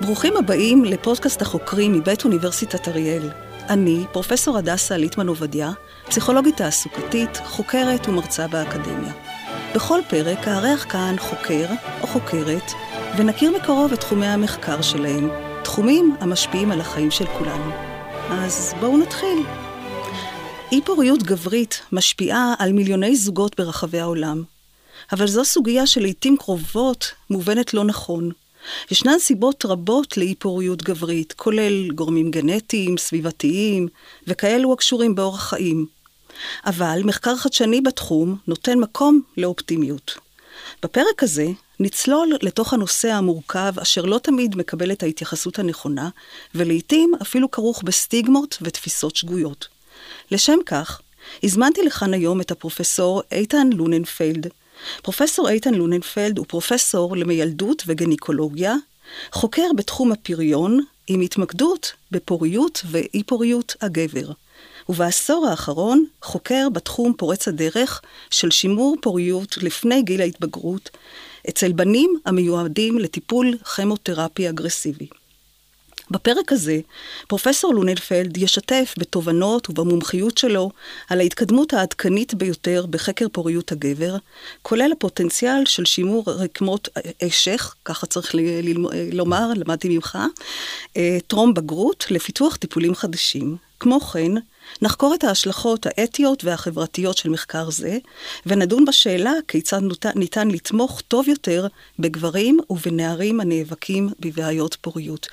ברוכים הבאים לפודקאסט החוקרים מבית אוניברסיטת אריאל. אני, פרופסור הדסה ליטמן עובדיה, פסיכולוגית תעסוקתית, חוקרת ומרצה באקדמיה. בכל פרק אארח כאן חוקר או חוקרת, ונכיר מקרוב את תחומי המחקר שלהם, תחומים המשפיעים על החיים של כולנו. אז בואו נתחיל. אי פוריות גברית משפיעה על מיליוני זוגות ברחבי העולם, אבל זו סוגיה שלעיתים קרובות מובנת לא נכון. ישנן סיבות רבות לאי פוריות גברית, כולל גורמים גנטיים, סביבתיים, וכאלו הקשורים באורח חיים. אבל מחקר חדשני בתחום נותן מקום לאופטימיות. בפרק הזה נצלול לתוך הנושא המורכב אשר לא תמיד מקבל את ההתייחסות הנכונה, ולעיתים אפילו כרוך בסטיגמות ותפיסות שגויות. לשם כך, הזמנתי לכאן היום את הפרופסור איתן לוננפלד. פרופסור איתן לוננפלד הוא פרופסור למיילדות וגניקולוגיה, חוקר בתחום הפריון, עם התמקדות בפוריות ואי פוריות הגבר. ובעשור האחרון חוקר בתחום פורץ הדרך של שימור פוריות לפני גיל ההתבגרות, אצל בנים המיועדים לטיפול כימותרפי אגרסיבי. בפרק הזה, פרופסור לונלפלד ישתף בתובנות ובמומחיות שלו על ההתקדמות העדכנית ביותר בחקר פוריות הגבר, כולל הפוטנציאל של שימור רקמות אשך, ככה צריך לומר, למדתי ממך, אה, טרום בגרות לפיתוח טיפולים חדשים. כמו כן, נחקור את ההשלכות האתיות והחברתיות של מחקר זה, ונדון בשאלה כיצד ניתן לתמוך טוב יותר בגברים ובנערים הנאבקים בבעיות פוריות.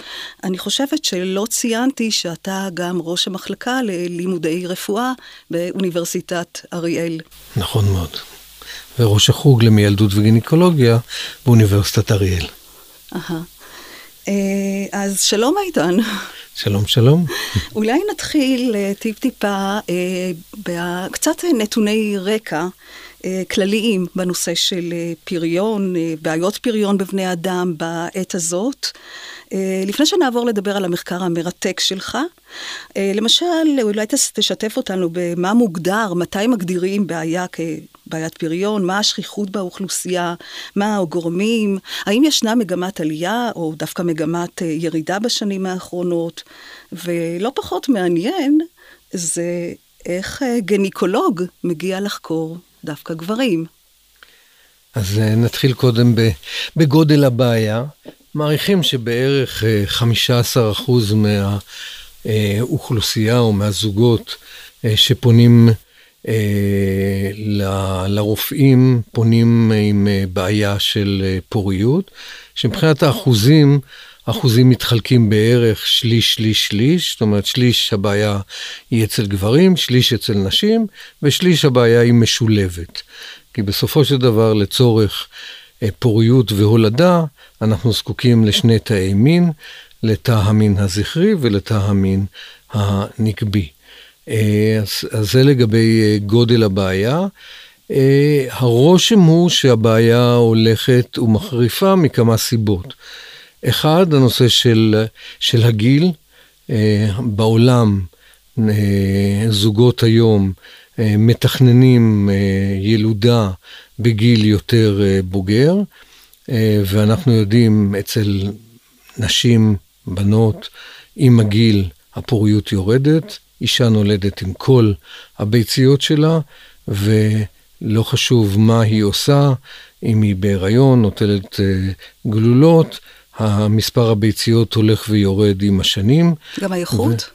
אני חושבת שלא ציינתי שאתה גם ראש המחלקה ללימודי רפואה באוניברסיטת אריאל. נכון מאוד. וראש החוג למיילדות וגינקולוגיה באוניברסיטת אריאל. אהה. אה, אז שלום איתן. שלום, שלום. אולי נתחיל אה, טיפ-טיפה אה, בקצת נתוני רקע אה, כלליים בנושא של פריון, בעיות פריון בבני אדם בעת הזאת. אה, לפני שנעבור לדבר על המחקר המרתק שלך, אה, למשל, אולי תשתף אותנו במה מוגדר, מתי מגדירים בעיה כבעיית פריון, מה השכיחות באוכלוסייה, מה הגורמים, האם ישנה מגמת עלייה או דווקא מגמת אה, ירידה בשנים האחרונות, ולא פחות מעניין, זה איך גניקולוג מגיע לחקור דווקא גברים. אז נתחיל קודם בגודל הבעיה. מעריכים שבערך 15% מהאוכלוסייה או מהזוגות אה, שפונים אה, לרופאים, פונים עם אה, בעיה של פוריות, שמבחינת האחוזים, אחוזים מתחלקים בערך שליש, שליש, שליש, זאת אומרת שליש הבעיה היא אצל גברים, שליש אצל נשים, ושליש הבעיה היא משולבת. כי בסופו של דבר לצורך פוריות והולדה, אנחנו זקוקים לשני תאי מין, לתא המין הזכרי ולתא המין הנקבי. אה, אז, אז זה לגבי אה, גודל הבעיה. אה, הרושם הוא שהבעיה הולכת ומחריפה מכמה סיבות. אחד, הנושא של, של הגיל. בעולם זוגות היום מתכננים ילודה בגיל יותר בוגר. אה, ואנחנו יודעים אצל נשים, בנות, עם הגיל הפוריות יורדת, אישה נולדת עם כל הביציות שלה, ולא חשוב מה היא עושה, אם היא בהיריון, נוטלת אה, גלולות, המספר הביציות הולך ויורד עם השנים. גם האיכות?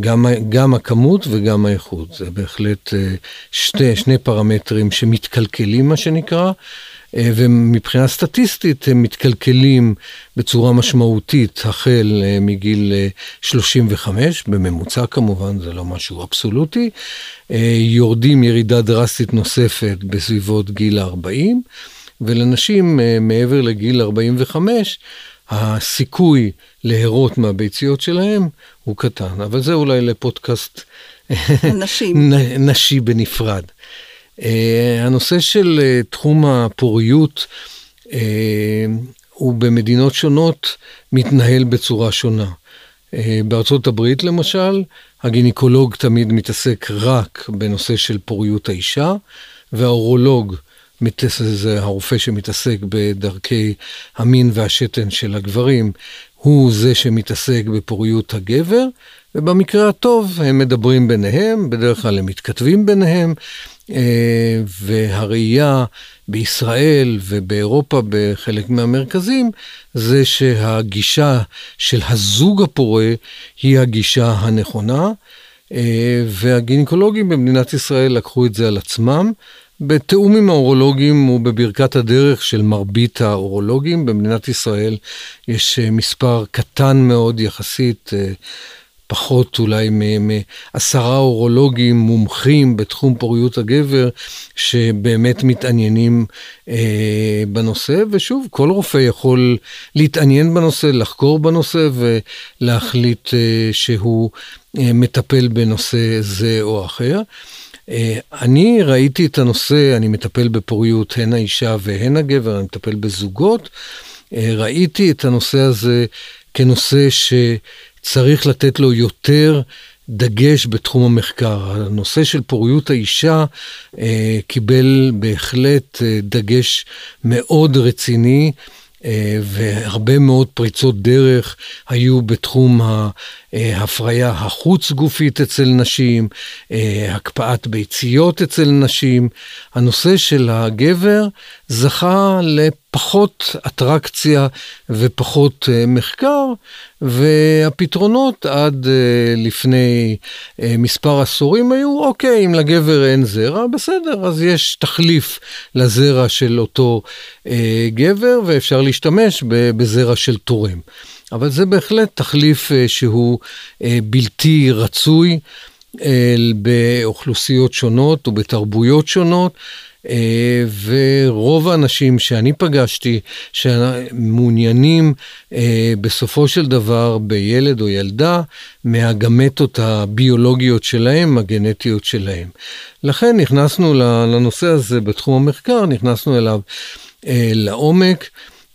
גם, גם הכמות וגם האיכות, זה בהחלט אה, שתי, שני פרמטרים שמתקלקלים, מה שנקרא, ומבחינה סטטיסטית הם מתקלקלים בצורה משמעותית החל אה, מגיל 35, אה, בממוצע כמובן, זה לא משהו אבסולוטי, יורדים ירידה דרסטית נוספת בסביבות גיל 40, ולנשים מעבר לגיל 45, הסיכוי להרות מהביציות שלהם הוא קטן, אבל זה אולי לפודקאסט נשי בנפרד. אה, הנושא של אה, תחום הפוריות אה, הוא במדינות שונות מתנהל בצורה שונה. בארצות הברית למשל, הגינקולוג תמיד מתעסק רק בנושא של פוריות האישה, והאורולוג, זה הרופא שמתעסק בדרכי המין והשתן של הגברים, הוא זה שמתעסק בפוריות הגבר, ובמקרה הטוב הם מדברים ביניהם, בדרך כלל הם מתכתבים ביניהם, והראייה בישראל ובאירופה בחלק מהמרכזים זה שהגישה של הזוג הפורה היא הגישה הנכונה, אה, והגינקולוגים במדינת ישראל לקחו את זה על עצמם. בתיאום עם האורולוגים ובברכת הדרך של מרבית האורולוגים במדינת ישראל יש אה, מספר קטן מאוד יחסית פחות אולי מעשרה אורולוגים מומחים בתחום פוריות הגבר, שבאמת מתעניינים אה, בנושא, ושוב, כל רופא יכול להתעניין בנושא, לחקור בנושא ולהחליט אה, שהוא אה, מטפל בנושא זה או אחר. אה, אני ראיתי את הנושא, אני מטפל בפוריות הן האישה והן הגבר, אני מטפל בזוגות. אה, ראיתי את הנושא הזה כנושא ש... צריך לתת לו יותר דגש בתחום המחקר. הנושא של פוריות האישה אה, קיבל בהחלט אה, דגש מאוד רציני. אה, והרבה מאוד פריצות דרך היו בתחום ההפריה החוץ גופית אצל נשים, אה, הקפאת ביציות אצל נשים. הנושא של הגבר זכה לפחות אטרקציה ופחות אה, מחקר, והפתרונות עד לפני מספר עשורים היו, אוקיי, אם לגבר אין זרע, בסדר, אז יש תחליף לזרע של אותו גבר, ואפשר להשתמש בזרע של תורם. אבל זה בהחלט תחליף אה, שהוא אה, בלתי רצוי אה, באוכלוסיות שונות ובתרבויות שונות. ורוב האנשים שאני פגשתי, שמעוניינים בסופו של דבר בילד או ילדה, מהגמטות הביולוגיות שלהם, הגנטיות שלהם. לכן נכנסנו לנושא הזה בתחום המחקר, נכנסנו אליו לעומק.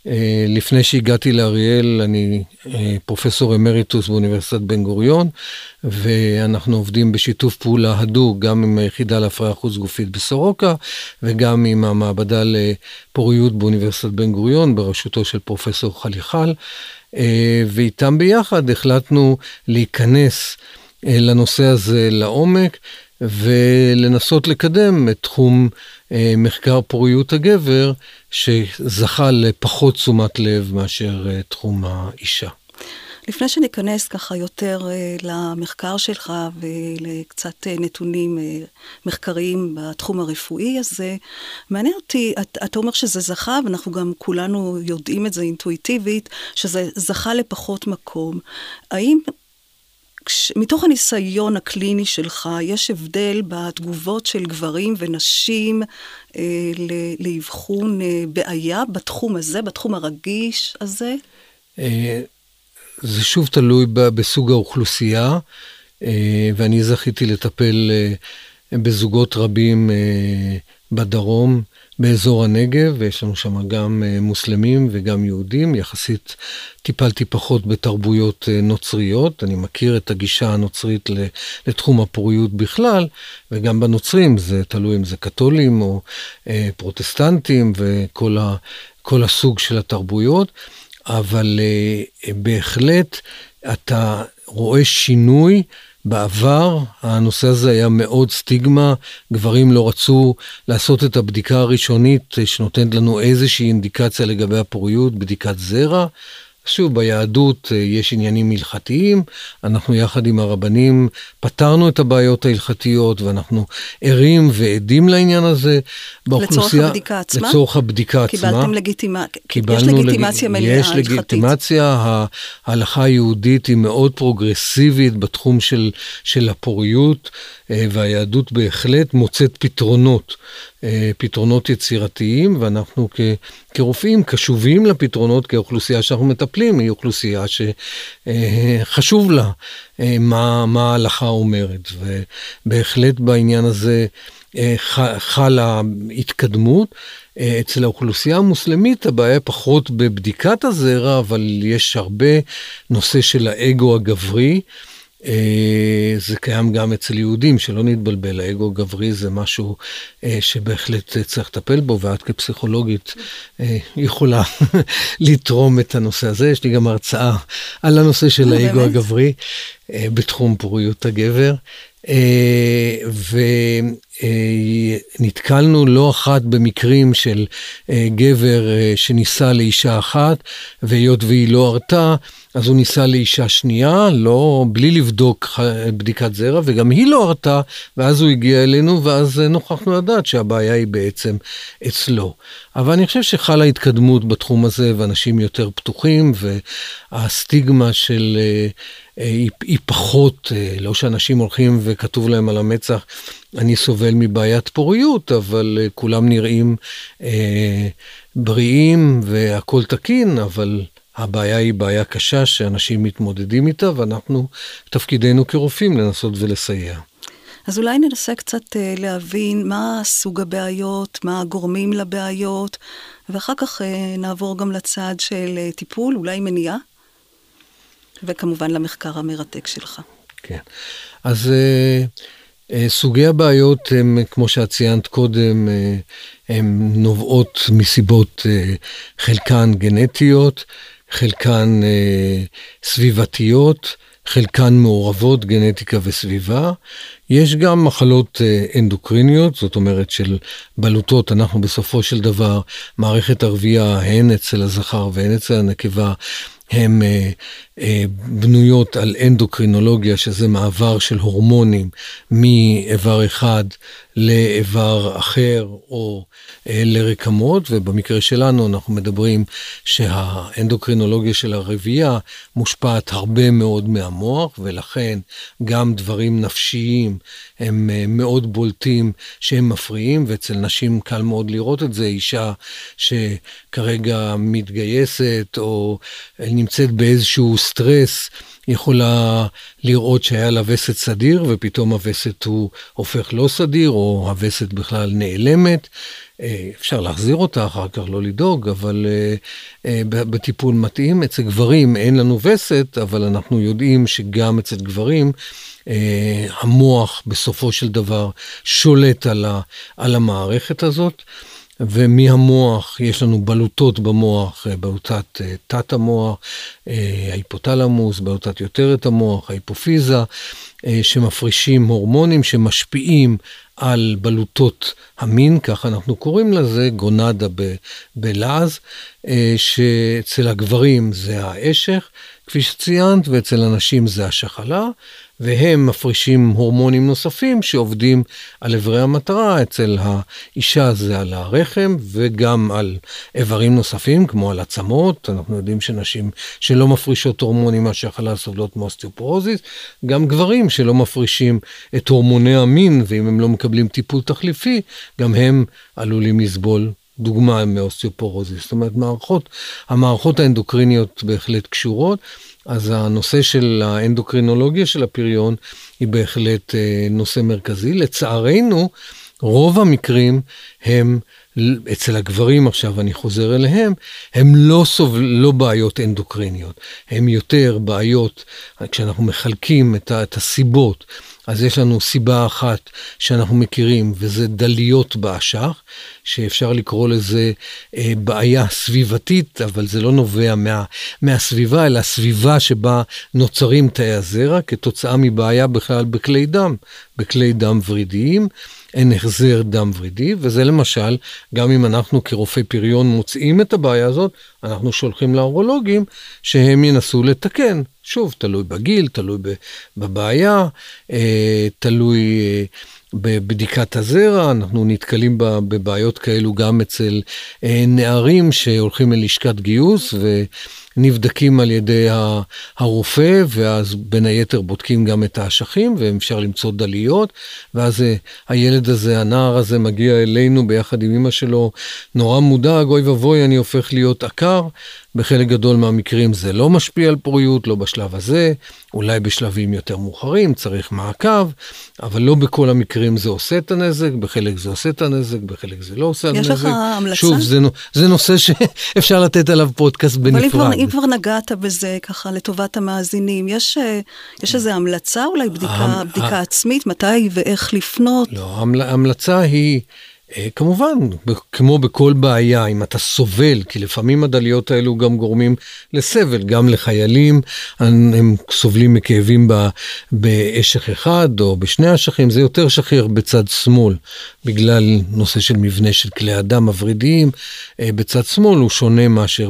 אה, לפני שהגעתי לאריאל, אני אה, פרופסור אמריטוס באוניברסיטת בן גוריון, ואנחנו עובדים בשיתוף פעולה הדוק גם עם היחידה להפריה חוץ גופית בסורוקה, וגם עם המעבדה לפוריות באוניברסיטת בן גוריון, בראשותו של פרופסור חליחל, אה, ואיתם ביחד החלטנו להיכנס לנושא הזה לעומק. ולנסות לקדם את תחום אה, מחקר פוריות הגבר, שזכה לפחות תשומת לב מאשר אה, תחום האישה. לפני שניכנס ככה יותר uh, למחקר שלך ולקצת uh, נתונים uh, מחקריים בתחום הרפואי הזה, מעניין אותי, את, אתה אומר שזה זכה, ואנחנו גם כולנו יודעים את זה אינטואיטיבית, שזה זכה לפחות מקום. האם כש, מתוך הניסיון הקליני שלך, יש הבדל בתגובות של גברים ונשים אה, לאבחון אה, בעיה בתחום הזה, בתחום הרגיש הזה? אה, זה שוב תלוי בסוג האוכלוסייה, אה, ואני זכיתי לטפל אה, בזוגות רבים אה, בדרום. באזור הנגב, ויש לנו שם גם אה, מוסלמים וגם יהודים. יחסית טיפלתי פחות בתרבויות אה, נוצריות. אני מכיר את הגישה הנוצרית לתחום הפוריות בכלל, וגם בנוצרים, זה תלוי אם זה קתולים או אה, פרוטסטנטים וכל ה, הסוג של התרבויות, אבל בהחלט אתה רואה שינוי. בעבר הנושא הזה היה מאוד סטיגמה, גברים לא רצו לעשות את הבדיקה הראשונית שנותנת לנו איזושהי אינדיקציה לגבי הפוריות, בדיקת זרע. שוב, ביהדות אה, יש עניינים הלכתיים, אנחנו יחד עם הרבנים פתרנו את הבעיות ההלכתיות ואנחנו ערים ועדים לעניין הזה. לצורך הבדיקה עצמה? לצורך הבדיקה עצמה. קיבלתם לגיטימציה, יש לגיטימציה לג... מלאה יש הלכתית. יש לגיטימציה, ההלכה היהודית היא מאוד פרוגרסיבית בתחום של, של הפוריות, אה, והיהדות בהחלט מוצאת פתרונות. אה, פתרונות יצירתיים, ואנחנו כ, כרופאים קשובים לפתרונות, כי האוכלוסייה שאנחנו מטפלים היא אוכלוסייה שחשוב לה אה, מה, מה ההלכה אומרת, ובהחלט בעניין הזה אה, חלה התקדמות. אצל האוכלוסייה המוסלמית הבעיה פחות בבדיקת הזרע, אבל יש הרבה נושא של האגו הגברי. אה, זה קיים גם אצל יהודים, שלא נתבלבל, האגו הגברי זה משהו אה, שבהחלט צריך לטפל בו, ואת כפסיכולוגית אה, יכולה לתרום את הנושא הזה. יש לי גם הרצאה על הנושא של האגו הגברי בתחום פוריות הגבר. ונתקלנו לא אחת במקרים של גבר שנישא לאישה אחת, והיות והיא לא הרתה, אז הוא ניסה לאישה שנייה, לא, בלי לבדוק בדיקת זרע, וגם היא לא הרתה, ואז הוא הגיע אלינו, ואז נוכחנו לדעת שהבעיה היא בעצם אצלו. אבל אני חושב שחלה התקדמות בתחום הזה, ואנשים יותר פתוחים, והסטיגמה של... אה, אה, היא, היא פחות, אה, לא שאנשים הולכים וכתוב להם על המצח, אני סובל מבעיית פוריות, אבל כולם נראים אה, בריאים והכול תקין, אבל הבעיה היא בעיה קשה שאנשים מתמודדים איתה, ואנחנו, תפקידנו כרופאים לנסות ולסייע. אז אולי ננסה קצת אה, להבין מה סוג הבעיות, מה הגורמים לבעיות, ואחר כך אה, נעבור גם לצד של אה, טיפול, אולי מניעה, וכמובן למחקר המרתק שלך. כן, אז סוגי הבעיות הם, כמו שאת ציינת קודם, הן נובעות מסיבות חלקן גנטיות, חלקן אה, סביבתיות, חלקן מעורבות גנטיקה וסביבה. יש גם מחלות אה, אנדוקריניות, זאת אומרת של בלוטות, אנחנו בסופו של דבר, מערכת הרבייה, הן אצל הזכר והן אצל הנקבה, הן אה, אה, בנויות על אנדוקרינולוגיה, שזה מעבר של הורמונים מאיבר אחד לאיבר אחר או אה, לרקמות, ובמקרה שלנו אנחנו מדברים שהאנדוקרינולוגיה של הרבייה מושפעת הרבה מאוד מהמוח, ולכן גם דברים נפשיים הם מאוד בולטים שהם מפריעים, ואצל נשים קל מאוד לראות את זה, אישה שכרגע מתגייסת או נמצאת באיזשהו סטרס, יכולה לראות שהיה לה וסת סדיר ופתאום הווסת הוא הופך לא סדיר או הווסת בכלל נעלמת. אה, אפשר להחזיר אותה אחר כך, לא לדאוג, אבל uh, uh, בטיפול מתאים. אצל גברים אין לנו וסת, אבל אנחנו יודעים שגם אצל גברים המוח בסופו של דבר שולט על המערכת הזאת. ומהמוח יש לנו בלוטות במוח, אה, בלוטת אה, תת המוח, אה, ההיפותלמוס, בלוטת יותרת המוח, ההיפופיזה, שמפרישים הורמונים שמשפיעים על בלוטות המין, ככה אנחנו קוראים לזה, גונדה בלעז, שאצל הגברים זה האשך, כפי שציינת, ואצל הנשים זה השחלה. והם מפרישים הורמונים נוספים שעובדים על איברי המטרה, אצל האישה זה על הרחם וגם על איברים נוספים כמו על עצמות, אנחנו יודעים שנשים שלא מפרישות הורמונים מהשחלה סובלות מאוסטיופורוזיס, גם גברים שלא מפרישים את הורמוני המין ואם הם לא מקבלים טיפול תחליפי, גם הם עלולים לסבול דוגמה מאוסטיופורוזיס. זאת אומרת, מערכות, המערכות האנדוקריניות בהחלט קשורות. אז הנושא של האנדוקרינולוגיה של הפריון היא בהחלט אה, נושא מרכזי. לצערנו, רוב המקרים הם, אצל הגברים עכשיו, אני חוזר אליהם, הם לא, סובל, לא בעיות אנדוקריניות, הם יותר בעיות, כשאנחנו מחלקים את, את הסיבות אז יש לנו סיבה אחת שאנחנו מכירים, וזה דליות באשך, שאפשר לקרוא לזה אה, בעיה סביבתית, אבל זה לא נובע מה, מהסביבה, אלא הסביבה שבה נוצרים תאי הזרע, כתוצאה מבעיה בכלל בכלי דם, בכלי דם ורידיים. אין החזר דם ורידי, וזה למשל, גם אם אנחנו כרופאי פריון מוצאים את הבעיה הזאת, אנחנו שולחים לאורולוגים שהם ינסו לתקן. שוב, תלוי בגיל, תלוי בבעיה, אה, תלוי אה, בבדיקת הזרע, אנחנו נתקלים בבעיות כאלו גם אצל אה, נערים שהולכים ללשכת גיוס ונבדקים על ידי הרופא, ואז בין היתר בודקים גם את האשכים, ואפשר למצוא דליות, ואז הילד הזה, הנער הזה, מגיע אלינו ביחד עם אמא שלו, נורא מודאג, אוי ואבוי, אני הופך להיות עקר. בחלק גדול מהמקרים זה לא משפיע על פוריות, לא בשלב הזה, אולי בשלבים יותר מאוחרים צריך מעקב, אבל לא בכל המקרים זה עושה את הנזק, בחלק זה עושה את הנזק, בחלק זה לא עושה את הנזק. יש לך המלצה? שוב, זה, זה נושא שאפשר לתת עליו פודקאסט בנפרד. אבל אם כבר, אם כבר נגעת בזה ככה לטובת המאזינים, יש, אה, יש איזו המלצה אולי, בדיקה, בדיקה עצמית, מתי ואיך לפנות? לא, ההמלצה היא... אה, כמובן, כמו בכל בעיה, אם אתה סובל, כי לפעמים הדליות האלו גם גורמים לסבל, גם לחיילים, הם סובלים מכאבים באשך אחד או בשני אשכים, זה יותר שכיח בצד שמאל, בגלל נושא של מבנה של כלי הדם הוורידיים, אה, בצד שמאל הוא שונה מאשר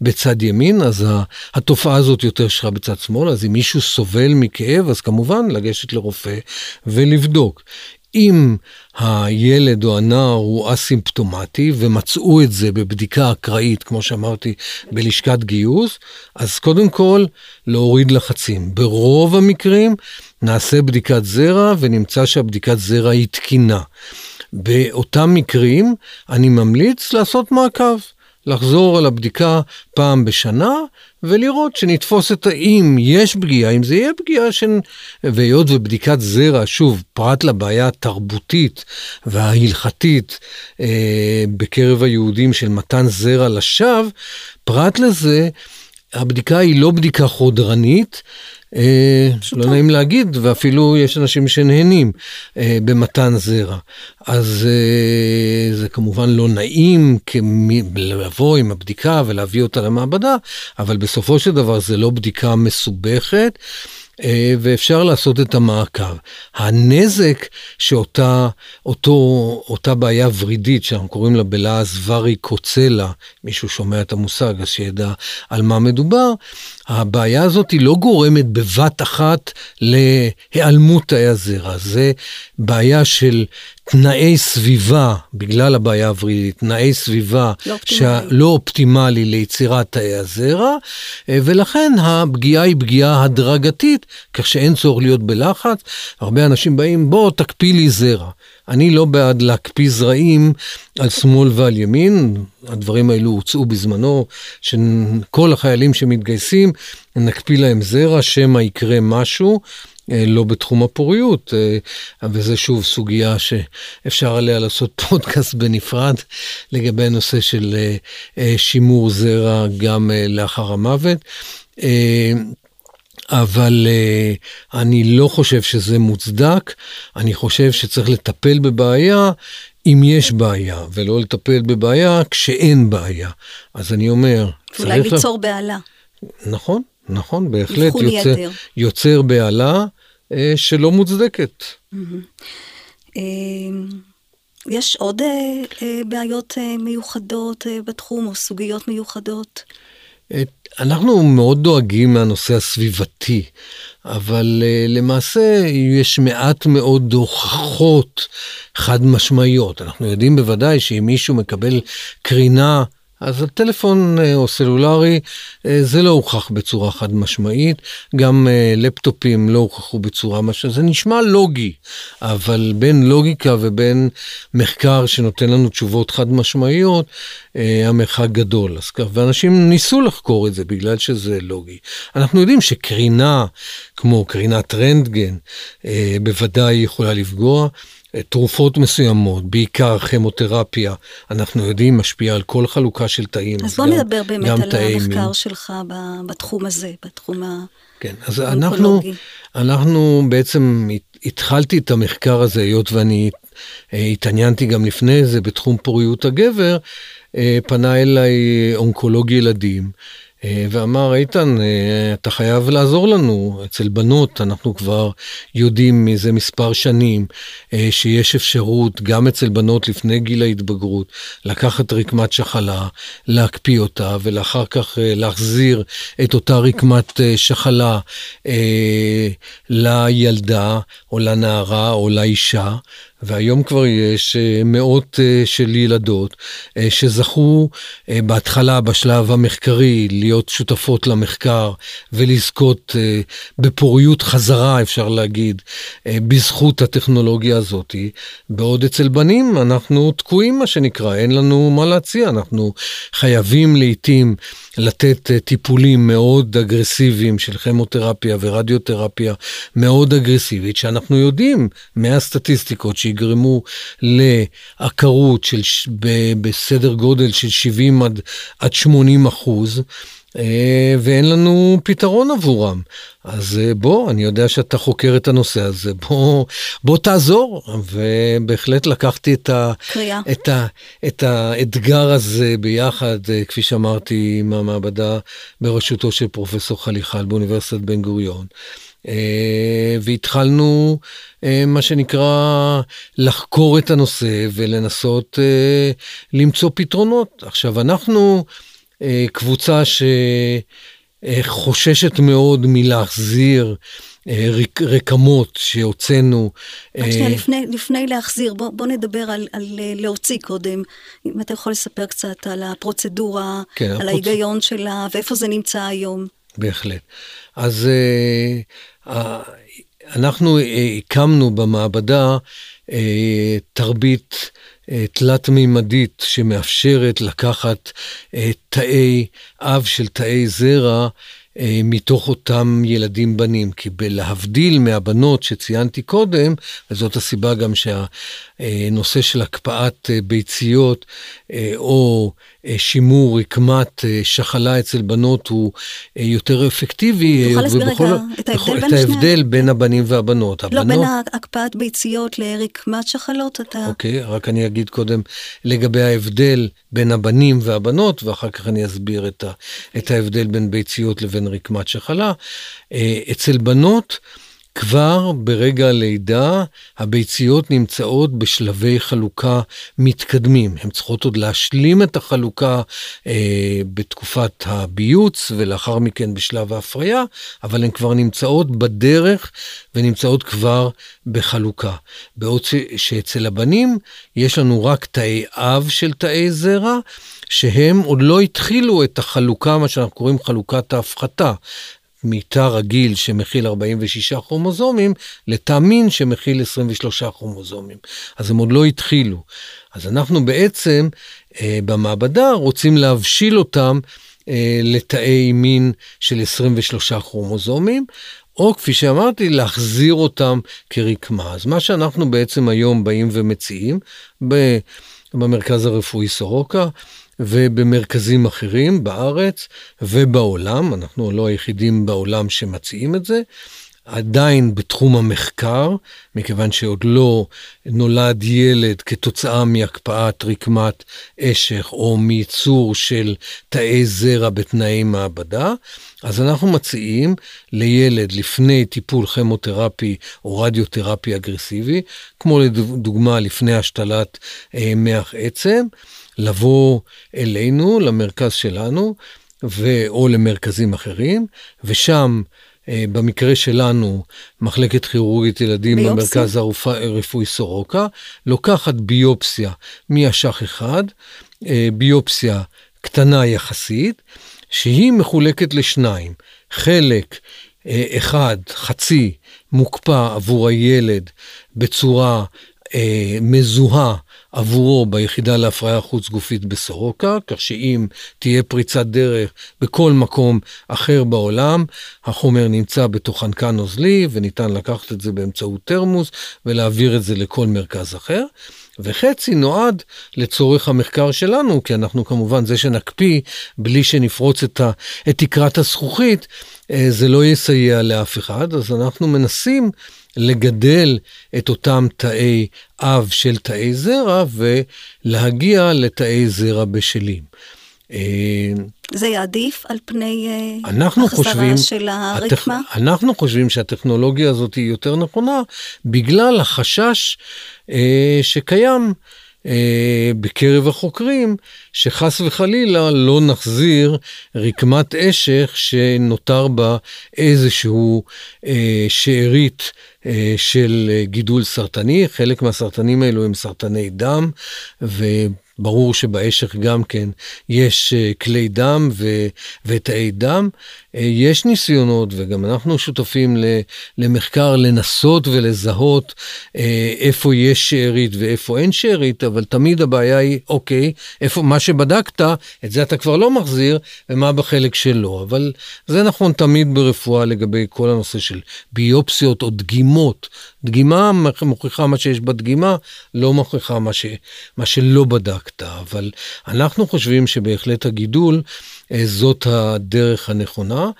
בצד ימין, אז התופעה הזאת יותר שכיחה בצד שמאל, אז אם מישהו סובל מכאב, אז כמובן לגשת לרופא ולבדוק. אם הילד או הנער הוא אסימפטומטי ומצאו את זה בבדיקה אקראית, כמו שאמרתי, בלשכת גיוס, אז קודם כל להוריד לחצים. ברוב המקרים נעשה בדיקת זרע ונמצא שהבדיקת זרע היא תקינה. באותם מקרים אני ממליץ לעשות מעקב. לחזור על הבדיקה פעם בשנה ולראות שנתפוס את האם יש פגיעה, אם זה יהיה פגיעה של... והיות ובדיקת זרע, שוב, פרט לבעיה התרבותית וההלכתית אה, בקרב היהודים של מתן זרע לשווא, פרט לזה, הבדיקה היא לא בדיקה חודרנית, לא נעים להגיד, ואפילו יש אנשים שנהנים אה, במתן זרע. אז אה, זה כמובן לא נעים לבוא עם הבדיקה ולהביא אותה למעבדה, אבל בסופו של דבר זה לא בדיקה מסובכת. אה, ואפשר לעשות את המעקב. הנזק שאותה אותו, אותה בעיה ורידית, שאנחנו קוראים לה בלעז ורי קוצלה, מישהו שומע את המושג אז שידע על מה מדובר, הבעיה הזאת היא לא גורמת בבת אחת להיעלמות תאי הזרע, זה בעיה של תנאי סביבה, בגלל הבעיה הוורידית, תנאי סביבה לא אופטימלי. לא אופטימלי ליצירת תאי הזרע, אה, ולכן הפגיעה היא פגיעה הדרגתית, כך שאין צורך להיות בלחץ. הרבה אנשים באים, בוא תקפיא לי זרע. אני לא בעד להקפיא זרעים על שמאל ועל ימין, הדברים האלו הוצאו בזמנו, שכל החיילים שמתגייסים, נקפיא להם זרע, שמא יקרה משהו. אה, לא בתחום הפוריות, אה, וזה שוב סוגיה שאפשר עליה לעשות פודקאסט בנפרד לגבי הנושא של אה, שימור זרע גם לאחר המוות. אבל uh, אני לא חושב שזה מוצדק, אני חושב שצריך לטפל בבעיה אם יש בעיה, ולא לטפל בבעיה כשאין בעיה. אז אני אומר, אולי ליצור לה... בהלה. נכון, נכון, בהחלט יוצר, יוצר בהלה אה, שלא מוצדקת. אה, יש עוד בעיות מיוחדות בתחום או סוגיות מיוחדות? אנחנו מאוד דואגים מהנושא הסביבתי, אבל למעשה יש מעט מאוד הוכחות חד משמעיות. אנחנו יודעים בוודאי שאם מישהו מקבל קרינה אז הטלפון אה, או סלולרי אה, זה לא הוכח בצורה חד משמעית, גם אה, לפטופים לא הוכחו בצורה משמעית, זה נשמע לוגי, אבל בין לוגיקה ובין מחקר שנותן לנו תשובות חד משמעיות, המרחק גדול. אז כך, ואנשים ניסו לחקור את זה בגלל שזה לוגי. אנחנו יודעים שקרינה, כמו קרינת רנטגן, בוודאי יכולה לפגוע. תרופות מסוימות, בעיקר כימותרפיה, אנחנו יודעים, משפיעה על כל חלוקה של תאים. אז בוא נדבר באמת על המחקר מין. שלך בתחום הזה, בתחום כן, אז אנחנו, אנחנו בעצם התחלתי את המחקר הזה, היות ואני אה, התעניינתי גם לפני זה בתחום פוריות הגבר, אה, פנה אליי אונקולוג ילדים. אה, ואמר, איתן, אה, אתה חייב לעזור לנו. אצל בנות אנחנו כבר יודעים מזה מספר שנים אה, שיש אפשרות, גם אצל בנות לפני גיל ההתבגרות, לקחת רקמת שחלה, להקפיא אותה, ולאחר כך להחזיר את אותה רקמת שחלה לילדה, או לנערה, או לאישה. והיום כבר יש אה, מאות אה, של ילדות אה, שזכו בהתחלה, בשלב המחקרי, להיות שותפות למחקר ולזכות בפוריות חזרה, אפשר להגיד, בזכות הטכנולוגיה הזאת. בעוד אצל בנים אנחנו תקועים, מה שנקרא, אין לנו מה להציע, אנחנו חייבים לעתים לתת טיפולים מאוד אגרסיביים של כימותרפיה ורדיותרפיה מאוד אגרסיבית, שאנחנו יודעים מהסטטיסטיקות שיגרמו לעקרות של, בסדר גודל של 70 עד, עד 80 אחוז. אה, ואין לנו פתרון עבורם. אז אה, בוא, אני יודע שאתה חוקר את הנושא הזה, בוא, בוא תעזור. ובהחלט לקחתי את, ה, את, ה, את האתגר הזה ביחד, אה, כפי שאמרתי, עם המעבדה בראשותו של פרופסור חליחל באוניברסיטת בן גוריון. והתחלנו, מה שנקרא, לחקור את הנושא ולנסות למצוא פתרונות. עכשיו, אנחנו... אה, קבוצה שחוששת מאוד מלהחזיר אה, רקמות שהוצאנו. רק שנייה, אה, לפני, לפני להחזיר, בוא, בוא נדבר על, על להוציא קודם. אם אתה יכול לספר קצת על הפרוצדורה, כן, על הפרוצ... ההיגיון שלה, ואיפה זה נמצא היום. בהחלט. אז אנחנו הקמנו במעבדה תרבית אה, תלת-מימדית שמאפשרת לקחת אה, תאי אב של תאי זרע אה, מתוך אותם ילדים בנים, כי בלהבדיל מהבנות שציינתי קודם, וזאת הסיבה גם שהנושא של הקפאת ביציות או שימור רקמת שחלה אצל בנות הוא יותר אפקטיבי. תוכל להסביר רגע את ההבדל בין את ההבדל בין הבנים והבנות. לא, הבנות... בין הקפאת ביציות לרקמת שחלות, אתה... אוקיי, רק אני אגיד קודם לגבי ההבדל בין הבנים והבנות, ואחר כך אני אסביר את, ה... את ההבדל בין ביציות לבין רקמת שחלה. אצל בנות, כבר ברגע הלידה הביציות נמצאות בשלבי חלוקה מתקדמים. הן צריכות עוד להשלים את החלוקה אה, בתקופת הביוץ ולאחר מכן בשלב ההפריה, אבל הן כבר נמצאות בדרך ונמצאות כבר בחלוקה. בעוד שאצל הבנים יש לנו רק תאי אב של תאי זרע. שהם עוד לא התחילו את החלוקה, מה שאנחנו קוראים חלוקת ההפחתה. מתא רגיל שמכיל 46 כרומוזומים לתא מין שמכיל 23 כרומוזומים. אז הם עוד לא התחילו. אז אנחנו בעצם אה, במעבדה רוצים להבשיל אותם אה, לתאי מין של 23 כרומוזומים, או כפי שאמרתי, להחזיר אותם כרקמה. אז מה שאנחנו בעצם היום באים ומציעים במרכז הרפואי סורוקה, ובמרכזים אחרים בארץ ובעולם, אנחנו לא היחידים בעולם שמציעים את זה, עדיין בתחום המחקר, מכיוון שעוד לא נולד ילד כתוצאה מהקפאת רקמת אשך או מייצור של תאי זרע בתנאי מעבדה, אז אנחנו מציעים לילד לפני טיפול כימותרפי או רדיותרפי אגרסיבי, כמו לדוגמה לפני השתלת אה, מח עצם, לבוא אלינו, למרכז שלנו, ו... או למרכזים אחרים, ושם, אה, במקרה שלנו, מחלקת כירורגית ילדים ביופסיה? במרכז הרפואי סורוקה, לוקחת ביופסיה מאשך אחד, אה, ביופסיה קטנה יחסית, שהיא מחולקת לשניים. חלק אה, אחד, חצי, מוקפא עבור הילד בצורה אה, מזוהה עבורו ביחידה להפריה חוץ גופית בסורוקה, כך שאם תהיה פריצת דרך בכל מקום אחר בעולם, החומר נמצא בתוך חנקן נוזלי וניתן לקחת את זה באמצעות תרמוס ולהעביר את זה לכל מרכז אחר. וחצי נועד לצורך המחקר שלנו, כי אנחנו כמובן זה שנקפיא בלי שנפרוץ את, ה, את תקרת הזכוכית, אה, זה לא יסייע לאף אחד, אז אנחנו מנסים לגדל את אותם תאי אב של תאי זרע ולהגיע לתאי זרע בשלים. אה, זה יעדיף על פני אה, החזרה חושבים, של הרקמה? הטכ... אנחנו חושבים שהטכנולוגיה הזאת היא יותר נכונה בגלל החשש אה, שקיים בקרב החוקרים, שחס וחלילה לא נחזיר רקמת אשך שנותר בה איזשהו אה, שארית אה, של גידול סרטני. חלק מהסרטנים האלו הם סרטני דם, ו... ברור שבאשך גם כן יש כלי דם ו, ותאי דם. יש ניסיונות, וגם אנחנו שותפים למחקר לנסות ולזהות איפה יש שארית ואיפה אין שארית, אבל תמיד הבעיה היא, אוקיי, איפה, מה שבדקת, את זה אתה כבר לא מחזיר, ומה בחלק שלא. אבל זה נכון תמיד ברפואה לגבי כל הנושא של ביופסיות או דגימות. דגימה מוכיחה מה שיש בדגימה, לא מוכיחה מה, ש, מה שלא בדקת. אבל אנחנו חושבים שבהחלט הגידול, אה, זאת הדרך הנכונה,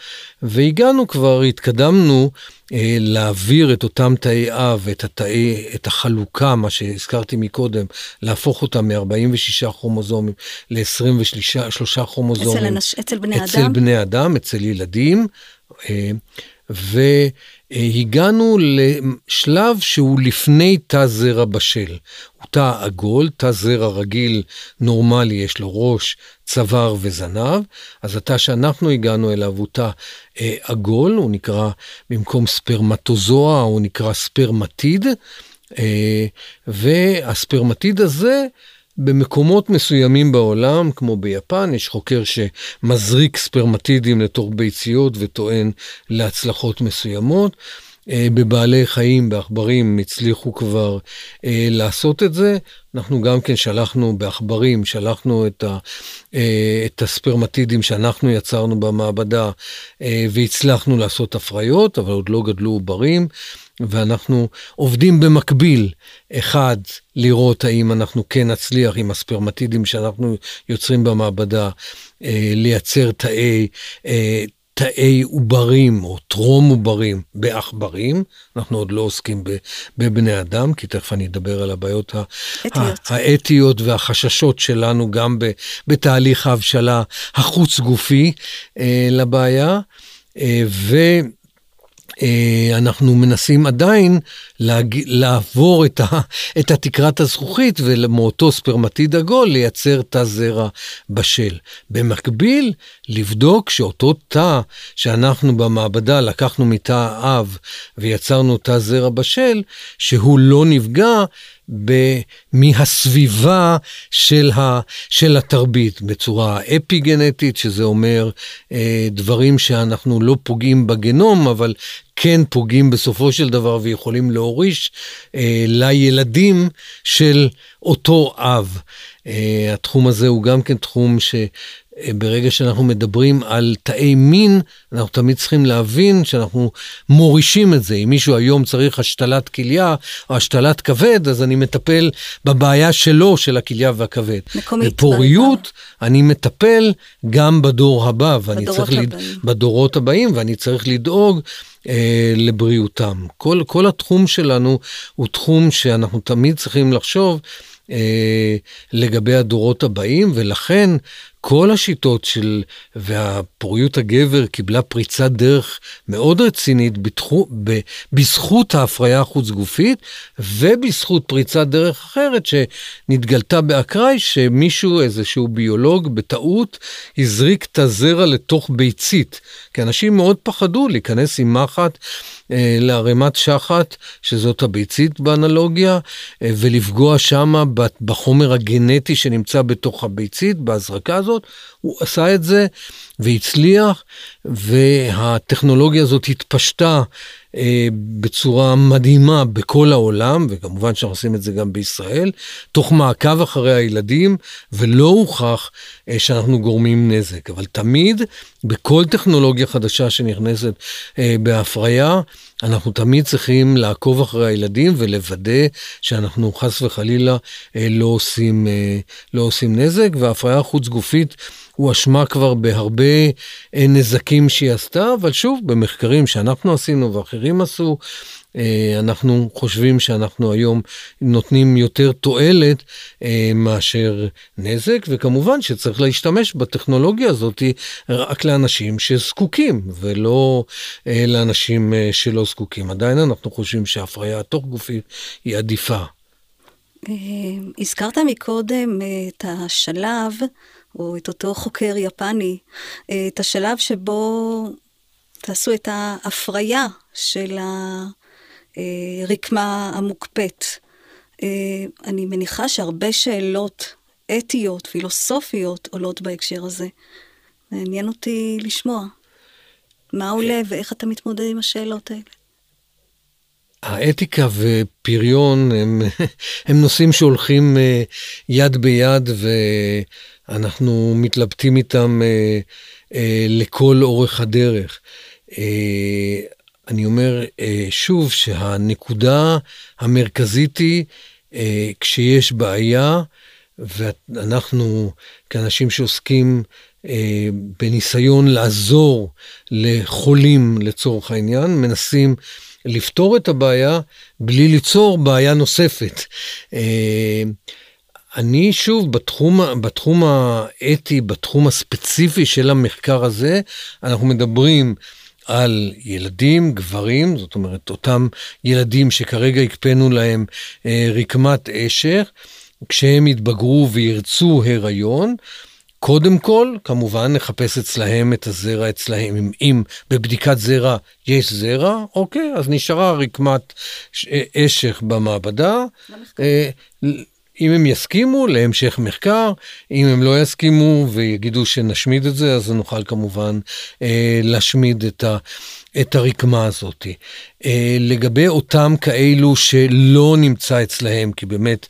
והגענו כבר, התקדמנו אה, להעביר את אותם תאי אב, את, התאי, את החלוקה, מה שהזכרתי מקודם, להפוך אותם מ-46 כרומוזומים ל-23 כרומוזומים. אצל, אנש, אצל בני אצל אדם? אצל בני אדם, אצל ילדים. והגענו לשלב שהוא לפני תא זרע בשל. הוא תא עגול, תא זרע רגיל, נורמלי, יש לו ראש, צוואר וזנב, אז התא שאנחנו הגענו אליו הוא תא אה, עגול, הוא נקרא, במקום ספרמטוזואה, הוא נקרא ספרמטיד, אה, והספרמטיד הזה, במקומות מסוימים בעולם, כמו ביפן, יש חוקר שמזריק ספרמטידים לתוך ביציות וטוען להצלחות מסוימות. אה, בבעלי חיים, בעכברים, הצליחו כבר אה, לעשות את זה. אנחנו גם כן שלחנו בעכברים, שלחנו את, ה, אה, את הספרמטידים שאנחנו יצרנו במעבדה והצלחנו לעשות הפריות, אבל עוד לא גדלו עוברים. ואנחנו עובדים במקביל, אחד, לראות האם אנחנו כן נצליח עם הספרמטידים שאנחנו יוצרים במעבדה, לייצר תאי, תאי עוברים או טרום עוברים בעכברים, אנחנו עוד לא עוסקים בבני אדם, כי תכף אני אדבר על הבעיות אתיות. האתיות והחששות שלנו גם בתהליך ההבשלה החוץ גופי אה, לבעיה. אה, ו... אה, אנחנו מנסים עדיין להג... לעבור את, ה... את התקרת הזכוכית ומאותו ספרמטיד עגול לייצר תא זרע בשל. במקביל, לבדוק שאותו תא שאנחנו במעבדה לקחנו מתא אב ויצרנו תא זרע בשל, שהוא לא נפגע מהסביבה של, ה, של התרבית בצורה אפי-גנטית, שזה אומר אה, דברים שאנחנו לא פוגעים בגנום, אבל כן פוגעים בסופו של דבר ויכולים להוריש אה, לילדים של אותו אב. אה, התחום הזה הוא גם כן תחום ש... ברגע שאנחנו מדברים על תאי מין, אנחנו תמיד צריכים להבין שאנחנו מורישים את זה. אם מישהו היום צריך השתלת כליה או השתלת כבד, אז אני מטפל בבעיה שלו, של הכליה והכבד. מקומית. בפוריות, אני מטפל גם בדור הבא, ואני צריך... הבאים. לד... בדורות הבאים, ואני צריך לדאוג אה, לבריאותם. כל, כל התחום שלנו הוא תחום שאנחנו תמיד צריכים לחשוב. אה, לגבי הדורות הבאים, ולכן כל השיטות של, והפוריות הגבר קיבלה פריצת דרך מאוד רצינית בתחו, ב, בזכות ההפריה החוץ גופית ובזכות פריצת דרך אחרת שנתגלתה באקראי, שמישהו, איזשהו ביולוג, בטעות הזריק את הזרע לתוך ביצית. כי אנשים מאוד פחדו להיכנס עם מחט אה, לערימת שחת, שזאת הביצית באנלוגיה, אה, ולפגוע שמה בחומר הגנטי שנמצא בתוך הביצית, בהזרקה הזאת. הוא עשה את זה והצליח, והטכנולוגיה הזאת התפשטה אה, בצורה מדהימה בכל העולם, וכמובן שאנחנו עושים את זה גם בישראל, תוך מעקב אחרי הילדים, ולא הוכח שאנחנו גורמים נזק. אבל תמיד, בכל טכנולוגיה חדשה שנכנסת אה, בהפריה, אנחנו תמיד צריכים לעקוב אחרי הילדים ולוודא שאנחנו חס וחלילה לא עושים, לא עושים נזק, וההפריה החוץ גופית הואשמה כבר בהרבה נזקים שהיא עשתה, אבל שוב, במחקרים שאנחנו עשינו ואחרים עשו, אה, אנחנו חושבים שאנחנו היום נותנים יותר תועלת אה, מאשר נזק, וכמובן שצריך להשתמש בטכנולוגיה הזאת רק לאנשים שזקוקים, ולא אה, לאנשים שלא זקוקים. עדיין אנחנו חושבים שהפריה התוך גופית היא עדיפה. הזכרת מקודם את השלב, או את אותו חוקר יפני, את השלב שבו תעשו את ההפריה של הרקמה המוקפאת. אה, אני מניחה שהרבה שאלות אתיות, פילוסופיות עולות בהקשר הזה. מעניין אותי לשמוע. מה עולה ואיך אתה מתמודד עם השאלות האלה? האתיקה ופריון הם, הם נושאים שהולכים אה, יד ביד ואנחנו מתלבטים איתם אה, אה, לכל אורך הדרך. אני אומר שוב שהנקודה המרכזית היא כשיש בעיה, ואנחנו כאנשים שעוסקים בניסיון לעזור לחולים לצורך העניין, מנסים לפתור את הבעיה בלי ליצור בעיה נוספת. אה, אני שוב, בתחום, בתחום האתי, בתחום הספציפי של המחקר הזה, אנחנו מדברים על ילדים, גברים, זאת אומרת, אותם ילדים שכרגע הקפאנו להם אה, רקמת אשך, כשהם יתבגרו וירצו הריון, קודם כל, כמובן, נחפש אצלהם את הזרע אצלהם. אם, אם בבדיקת זרע יש זרע, אוקיי, אז נשארה רקמת אשך במעבדה. אה, אם הם יסכימו להמשך מחקר, אם הם לא יסכימו ויגידו שנשמיד את זה, אז נוכל כמובן אה, להשמיד את, ה, את הרקמה הזאת. אה, לגבי אותם כאלו שלא נמצא אצלהם, כי באמת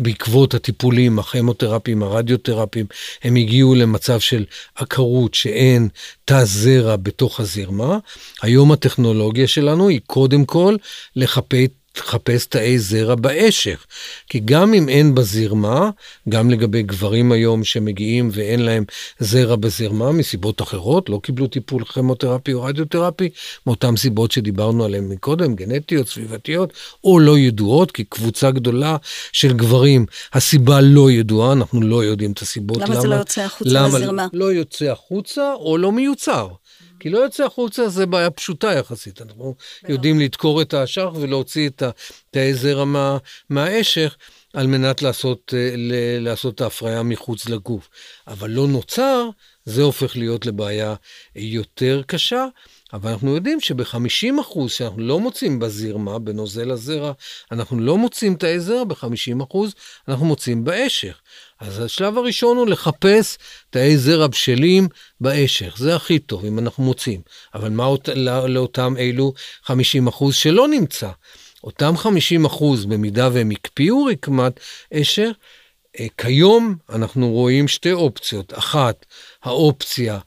בעקבות הטיפולים, הכימותרפיים, הרדיותרפיים, הם הגיעו למצב של עקרות שאין תא זרע בתוך הזרמה. היום הטכנולוגיה שלנו היא קודם כל לחפש תחפש תאי זרע באשך. כי גם אם אין בזרמה, גם לגבי גברים היום שמגיעים ואין להם זרע בזרמה מסיבות אחרות, לא קיבלו טיפול כימותרפי או רדיותרפי, מאותן סיבות שדיברנו עליהן מקודם, גנטיות, סביבתיות, או לא ידועות, כי קבוצה גדולה של גברים, הסיבה לא ידועה, אנחנו לא יודעים את הסיבות. למה, למה זה לא יוצא החוצה למה בזרמה? לא יוצא החוצה או לא מיוצר. כי לא יוצא החוצה זה בעיה פשוטה יחסית. אנחנו יודעים לדקור את האשך ולהוציא את תאי זרע מה, מהאשך על מנת לעשות, אה, לעשות את ההפריה מחוץ לגוף. אבל לא נוצר, זה הופך להיות לבעיה יותר קשה. אבל אנחנו יודעים שב-50% אחוז שאנחנו לא מוצאים בזרמה, בנוזל הזרע, אנחנו לא מוצאים תאי זרע, ב-50% אחוז אנחנו מוצאים באשך. אז השלב הראשון הוא לחפש תאי זרע בשלים באשך, זה הכי טוב אם אנחנו מוצאים. אבל מה אות... לא, לאותם אלו 50% אחוז שלא נמצא? אותם 50% אחוז, במידה והם הקפיאו רקמת אשך, אה, כיום אנחנו רואים שתי אופציות. אחת, האופציה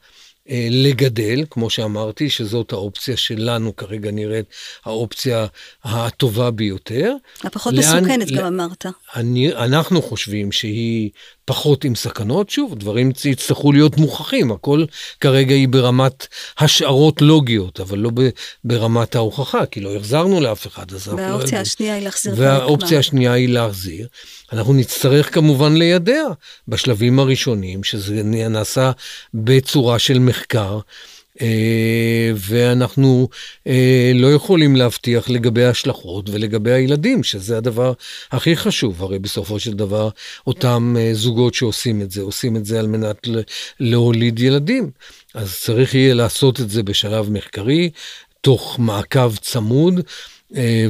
לגדל, כמו שאמרתי, שזאת האופציה שלנו כרגע נראית האופציה הטובה ביותר. הפחות מסוכנת, גם אמרת. אני, אנחנו חושבים שהיא פחות עם סכנות. שוב, דברים יצטרכו להיות מוכחים, הכל כרגע היא ברמת השערות לוגיות, אבל לא ברמת ההוכחה, כי לא החזרנו לאף אחד. אז והאופציה לא השנייה היא להחזיר. והאופציה השנייה היא להחזיר. אנחנו נצטרך כמובן לידע בשלבים הראשונים, שזה נעשה בצורה של מחקר. אה, ואנחנו אה, לא יכולים להבטיח לגבי ההשלכות ולגבי הילדים, שזה הדבר הכי חשוב. הרי בסופו של דבר, אותם אה, זוגות שעושים את זה, עושים את זה על מנת להוליד ילדים. אז צריך יהיה לעשות את זה בשלב מחקרי, תוך מעקב צמוד.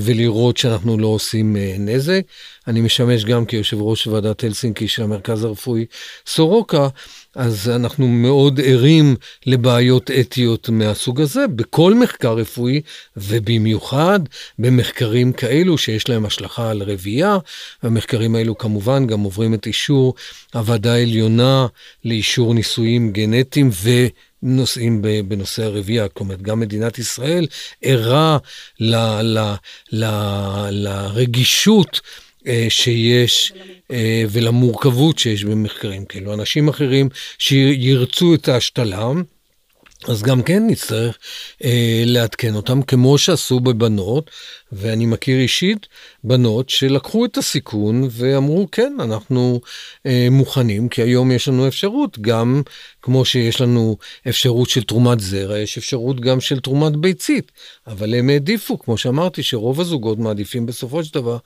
ולראות שאנחנו לא עושים נזק. אני משמש גם כיושב ראש ועדת הלסינקי של המרכז הרפואי סורוקה, אז אנחנו מאוד ערים לבעיות אתיות מהסוג הזה בכל מחקר רפואי, ובמיוחד במחקרים כאלו שיש להם השלכה על רבייה, והמחקרים האלו כמובן גם עוברים את אישור הוועדה העליונה לאישור ניסויים גנטיים ו... נושאים בנושא הרבייה, כלומר גם מדינת ישראל ערה ל, ל, ל, לרגישות שיש אה, ולמורכבות שיש במחקרים כאלו. אנשים אחרים שירצו את ההשתלה, אז גם כן נצטרך אה, לעדכן אותם, כמו שעשו בבנות, ואני מכיר אישית בנות שלקחו את הסיכון ואמרו, כן, אנחנו אה, מוכנים, כי היום יש לנו אפשרות, גם כמו שיש לנו אפשרות של תרומת זרע, יש אפשרות גם של תרומת ביצית, אבל הם העדיפו, כמו שאמרתי, שרוב הזוגות מעדיפים בסופו של דבר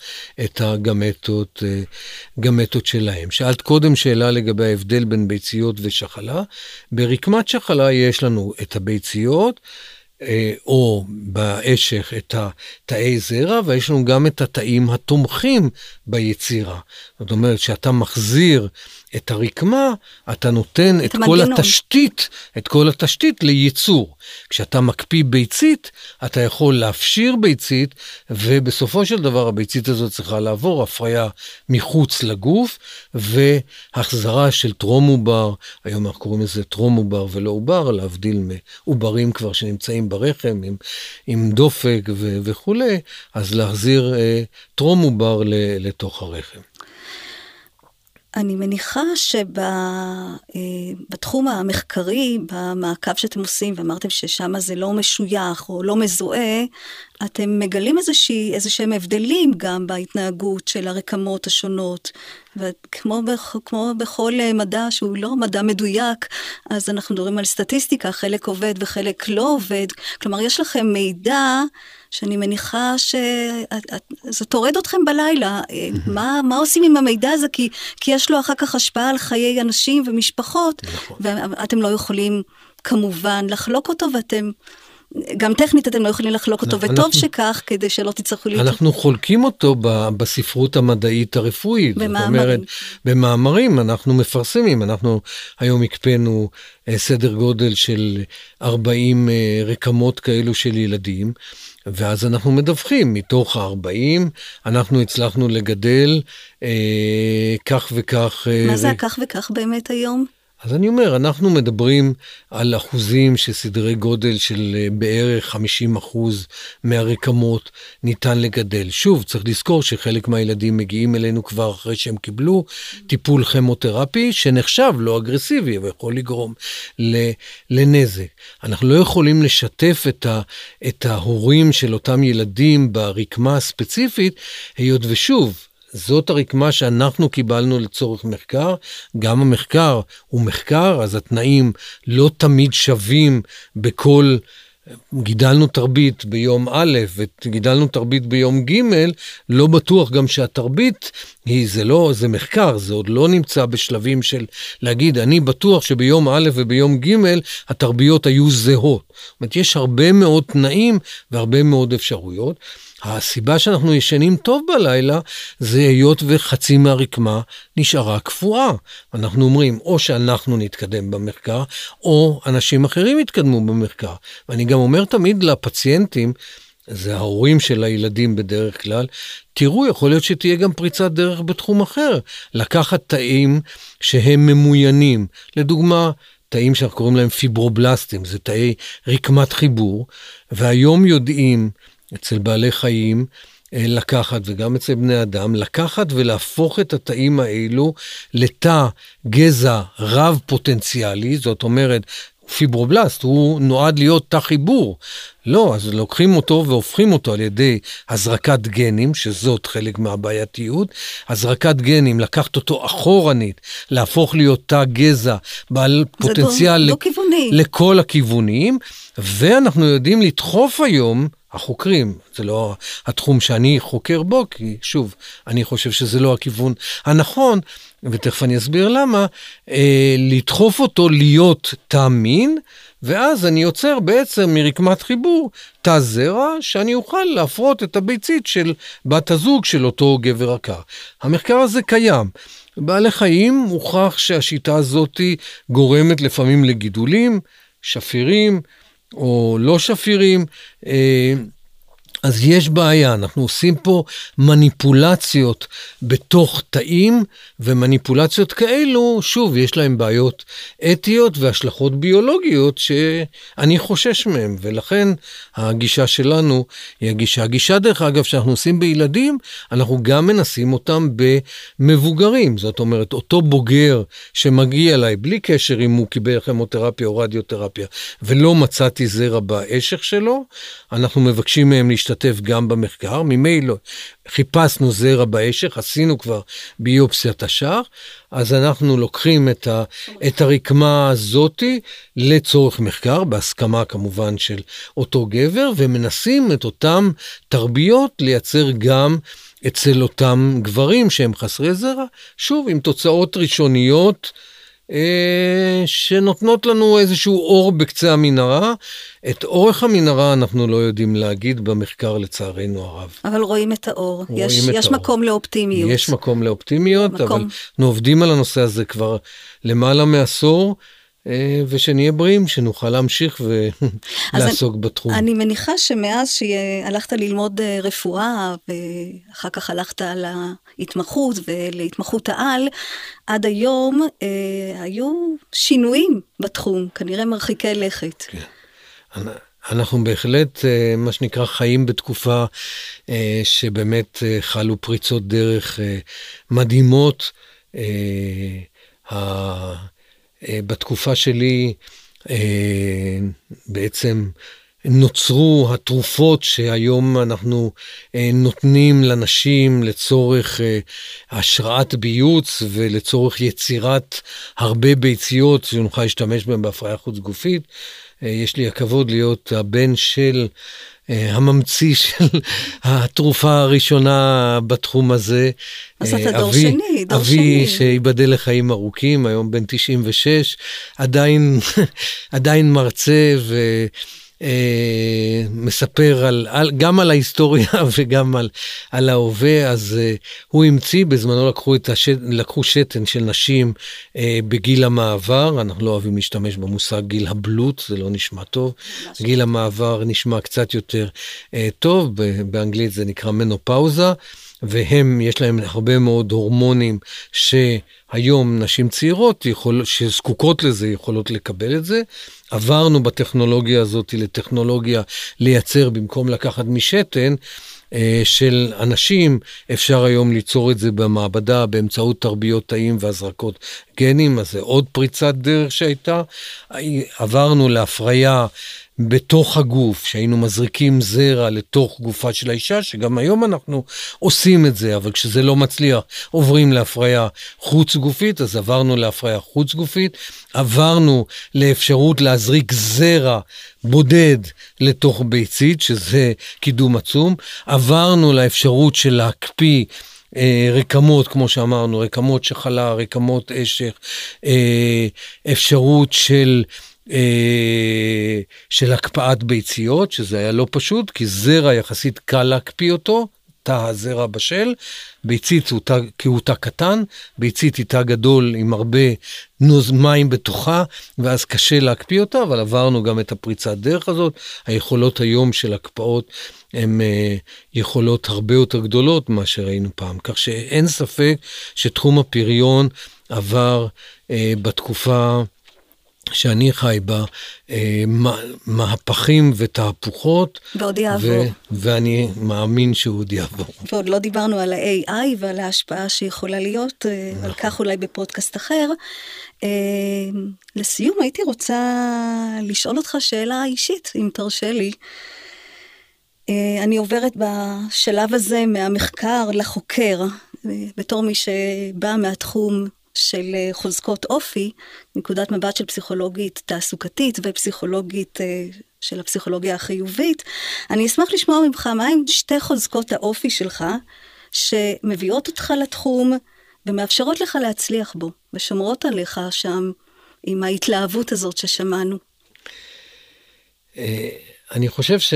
את הגמטות, אה, גמטות שלהם. שאלת קודם שאלה לגבי ההבדל בין ביציות ושחלה. ברקמת שחלה יש לנו את הביציות, או באשך את התאי זרע, ויש לנו גם את התאים התומכים ביצירה. זאת אומרת, שאתה מחזיר את הרקמה, אתה נותן את, את כל. התשתית, את כל התשתית לייצור. כשאתה מקפיא ביצית, אתה יכול להפשיר ביצית, ובסופו של דבר הביצית הזאת צריכה לעבור הפריה מחוץ לגוף, והחזרה של טרום עובר, היום אנחנו קוראים לזה טרום עובר ולא עובר, להבדיל מעוברים כבר שנמצאים ברחם עם, עם דופק ו- וכולי, אז להחזיר אה, טרום עובר לתוך הרחם. אני מניחה שבתחום המחקרי, במעקב שאתם עושים, ואמרתם ששם זה לא משוייך או לא מזוהה, אתם מגלים איזושהי, איזה שהם הבדלים גם בהתנהגות של הרקמות השונות. וכמו בכ, כמו בכל מדע שהוא לא מדע מדויק, אז אנחנו מדברים על סטטיסטיקה, חלק עובד וחלק לא עובד. כלומר, יש לכם מידע שאני מניחה שזה טורד אתכם בלילה. מה, מה עושים עם המידע הזה? כי, כי יש לו אחר כך השפעה על חיי אנשים ומשפחות, נכון. ואתם לא יכולים כמובן לחלוק אותו, ואתם... גם טכנית אתם לא יכולים לחלוק אותו, אנחנו, וטוב שכך, כדי שלא תצטרכו להיות... אנחנו חולקים אותו בספרות המדעית הרפואית. במאמרים. זאת אומרת, במאמרים אנחנו מפרסמים, אנחנו היום הקפאנו סדר גודל של 40 רקמות כאלו של ילדים. ואז אנחנו מדווחים, מתוך ה-40 אנחנו הצלחנו לגדל אה, כך וכך... מה אה, זה הכך וכך באמת היום? אז אני אומר, אנחנו מדברים על אחוזים שסדרי גודל של אה, בערך 50 אחוז מהרקמות ניתן לגדל. שוב, צריך לזכור שחלק מהילדים מגיעים אלינו כבר אחרי שהם קיבלו טיפול כימותרפי, שנחשב לא אגרסיבי, ויכול לגרום לנזק. אנחנו לא יכולים לשתף את, ה, את ההורים של אותם ילדים ברקמה הספציפית, היות ושוב, זאת הרקמה שאנחנו קיבלנו לצורך מחקר. גם המחקר הוא מחקר, אז התנאים לא תמיד שווים בכל... גידלנו תרבית ביום א' וגידלנו תרבית ביום ג', לא בטוח גם שהתרבית היא, זה לא, זה מחקר, זה עוד לא נמצא בשלבים של להגיד, אני בטוח שביום א' וביום ג' התרביות היו זהות. זאת אומרת, יש הרבה מאוד תנאים והרבה מאוד אפשרויות. הסיבה שאנחנו ישנים טוב בלילה זה היות וחצי מהרקמה נשארה קפואה. אנחנו אומרים, או שאנחנו נתקדם במחקר, או אנשים אחרים יתקדמו במחקר. ואני גם אומר תמיד לפציינטים, זה ההורים של הילדים בדרך כלל, תראו, יכול להיות שתהיה גם פריצת דרך בתחום אחר. לקחת תאים שהם ממוינים, לדוגמה, תאים שאנחנו קוראים להם פיברובלסטים, זה תאי רקמת חיבור, והיום יודעים אצל בעלי חיים אה, לקחת, וגם אצל בני אדם, לקחת ולהפוך את התאים האלו לתא גזע רב פוטנציאלי, זאת אומרת, פיברובלסט, הוא נועד להיות תא חיבור. לא, אז לוקחים אותו והופכים אותו על ידי הזרקת גנים, שזאת חלק מהבעייתיות. הזרקת גנים, לקחת אותו אחורנית, להפוך להיות תא גזע בעל פוטנציאל לא, לא לכל הכיוונים, ואנחנו יודעים לדחוף היום, החוקרים, זה לא התחום שאני חוקר בו, כי שוב, אני חושב שזה לא הכיוון הנכון, ותכף אני אסביר למה, אה, לדחוף אותו להיות תא מין, ואז אני יוצר בעצם מרקמת חיבור תא זרע, שאני אוכל להפרות את הביצית של בת הזוג של אותו גבר עקר. המחקר הזה קיים. בעלי חיים מוכח שהשיטה הזאת גורמת לפעמים לגידולים, שפירים, או לא שפירים. אז יש בעיה, אנחנו עושים פה מניפולציות בתוך תאים, ומניפולציות כאלו, שוב, יש להם בעיות אתיות והשלכות ביולוגיות שאני חושש מהן, ולכן הגישה שלנו היא הגישה. הגישה, דרך אגב, שאנחנו עושים בילדים, אנחנו גם מנסים אותם במבוגרים. זאת אומרת, אותו בוגר שמגיע אליי, בלי קשר אם הוא קיבל כימותרפיה או רדיותרפיה, ולא מצאתי זרע באשך שלו, אנחנו מבקשים מהם להשתתף. להשתתף גם במחקר, ממילא חיפשנו זרע באשך, עשינו כבר ביופסיית השער, אז אנחנו לוקחים את, ה, את הרקמה הזאתי לצורך מחקר, בהסכמה כמובן של אותו גבר, ומנסים את אותם תרביות לייצר גם אצל אותם גברים שהם חסרי זרע, שוב, עם תוצאות ראשוניות. אה, שנותנות לנו איזשהו אור בקצה המנהרה. את אורך המנהרה אנחנו לא יודעים להגיד במחקר לצערנו הרב. אבל רואים את האור, רואים יש, את יש האור. מקום לאופטימיות. יש מקום לאופטימיות, מקום. אבל אנחנו עובדים על הנושא הזה כבר למעלה מעשור, ושנהיה בריאים, שנוכל להמשיך ולעסוק בתחום. אני מניחה שמאז שהלכת ללמוד אה, רפואה, ואחר כך הלכת להתמחות ולהתמחות העל, עד היום אה, היו שינויים בתחום, כנראה מרחיקי לכת. כן. אנחנו בהחלט, אה, מה שנקרא, חיים בתקופה אה, שבאמת אה, חלו פריצות דרך מדהימות. בתקופה שלי בעצם נוצרו התרופות שהיום אנחנו נותנים לנשים לצורך השראת ביוץ ולצורך יצירת הרבה ביציות שנוכל להשתמש בהן בהפריה חוץ גופית. יש לי הכבוד להיות הבן של הממציא של התרופה הראשונה בתחום הזה. אז אתה דור אבי, שני, דור אבי, שני. אבי שייבדל לחיים ארוכים, היום בן 96, עדיין, עדיין מרצה ו... אה, מספר על, על, גם על ההיסטוריה וגם על, על ההווה, אז אה, הוא המציא, בזמנו לקחו, השט, לקחו שתן של נשים אה, בגיל המעבר, אנחנו לא אוהבים להשתמש במושג גיל הבלוט, זה לא נשמע טוב, גיל המעבר נשמע קצת יותר אה, טוב, באנגלית זה נקרא מנופאוזה. והם, יש להם הרבה מאוד הורמונים שהיום נשים צעירות יכול, שזקוקות לזה יכולות לקבל את זה. עברנו בטכנולוגיה הזאת לטכנולוגיה לייצר במקום לקחת משתן. אה, של אנשים, אפשר היום ליצור את זה במעבדה באמצעות תרביות תאים והזרקות גנים, אז זה עוד פריצת דרך שהייתה. עברנו להפריה בתוך הגוף, שהיינו מזריקים זרע לתוך גופה של האישה, שגם היום אנחנו עושים את זה, אבל כשזה לא מצליח, עוברים להפריה חוץ גופית, אז עברנו להפריה חוץ גופית, עברנו לאפשרות להזריק זרע בודד לתוך ביצית, שזה קידום עצום, עברנו לאפשרות של להקפיא אה, רקמות, כמו שאמרנו, רקמות שחלה, רקמות אשך, אה, אפשרות של אה, של הקפאת ביציות, שזה היה לא פשוט, כי זרע יחסית קל להקפיא אותו, תא הזרע בשל, ביצית הוא תא, כי הוא תא קטן, ביצית היא תא גדול עם הרבה נוז מים בתוכה, ואז קשה להקפיא אותה, אבל עברנו גם את הפריצת דרך הזאת. היכולות היום של הקפאות הן אה, יכולות הרבה יותר גדולות ממה שראינו פעם, כך שאין ספק שתחום הפריון עבר אה, בתקופה שאני חי בה, אה, מהפכים ותהפוכות. ועוד יעבור. ו- ואני מאמין שהוא עוד יעבור. ועוד לא דיברנו על ה-AI ועל ההשפעה שיכולה להיות, אה, נכון. על כך אולי בפודקאסט אחר. אה, לסיום, הייתי רוצה לשאול אותך שאלה אישית, אם תרשה לי. אה, אני עוברת בשלב הזה מהמחקר לחוקר, אה, בתור מי שבא מהתחום של אה, חוזקות אופי, נקודת מבט של פסיכולוגית תעסוקתית ופסיכולוגית אה, של הפסיכולוגיה החיובית, אני אשמח לשמוע ממך מהם שתי חוזקות האופי שלך, שמביאות אותך לתחום ומאפשרות לך להצליח בו, ושומרות עליך שם עם ההתלהבות הזאת ששמענו. אה, אני חושב ש...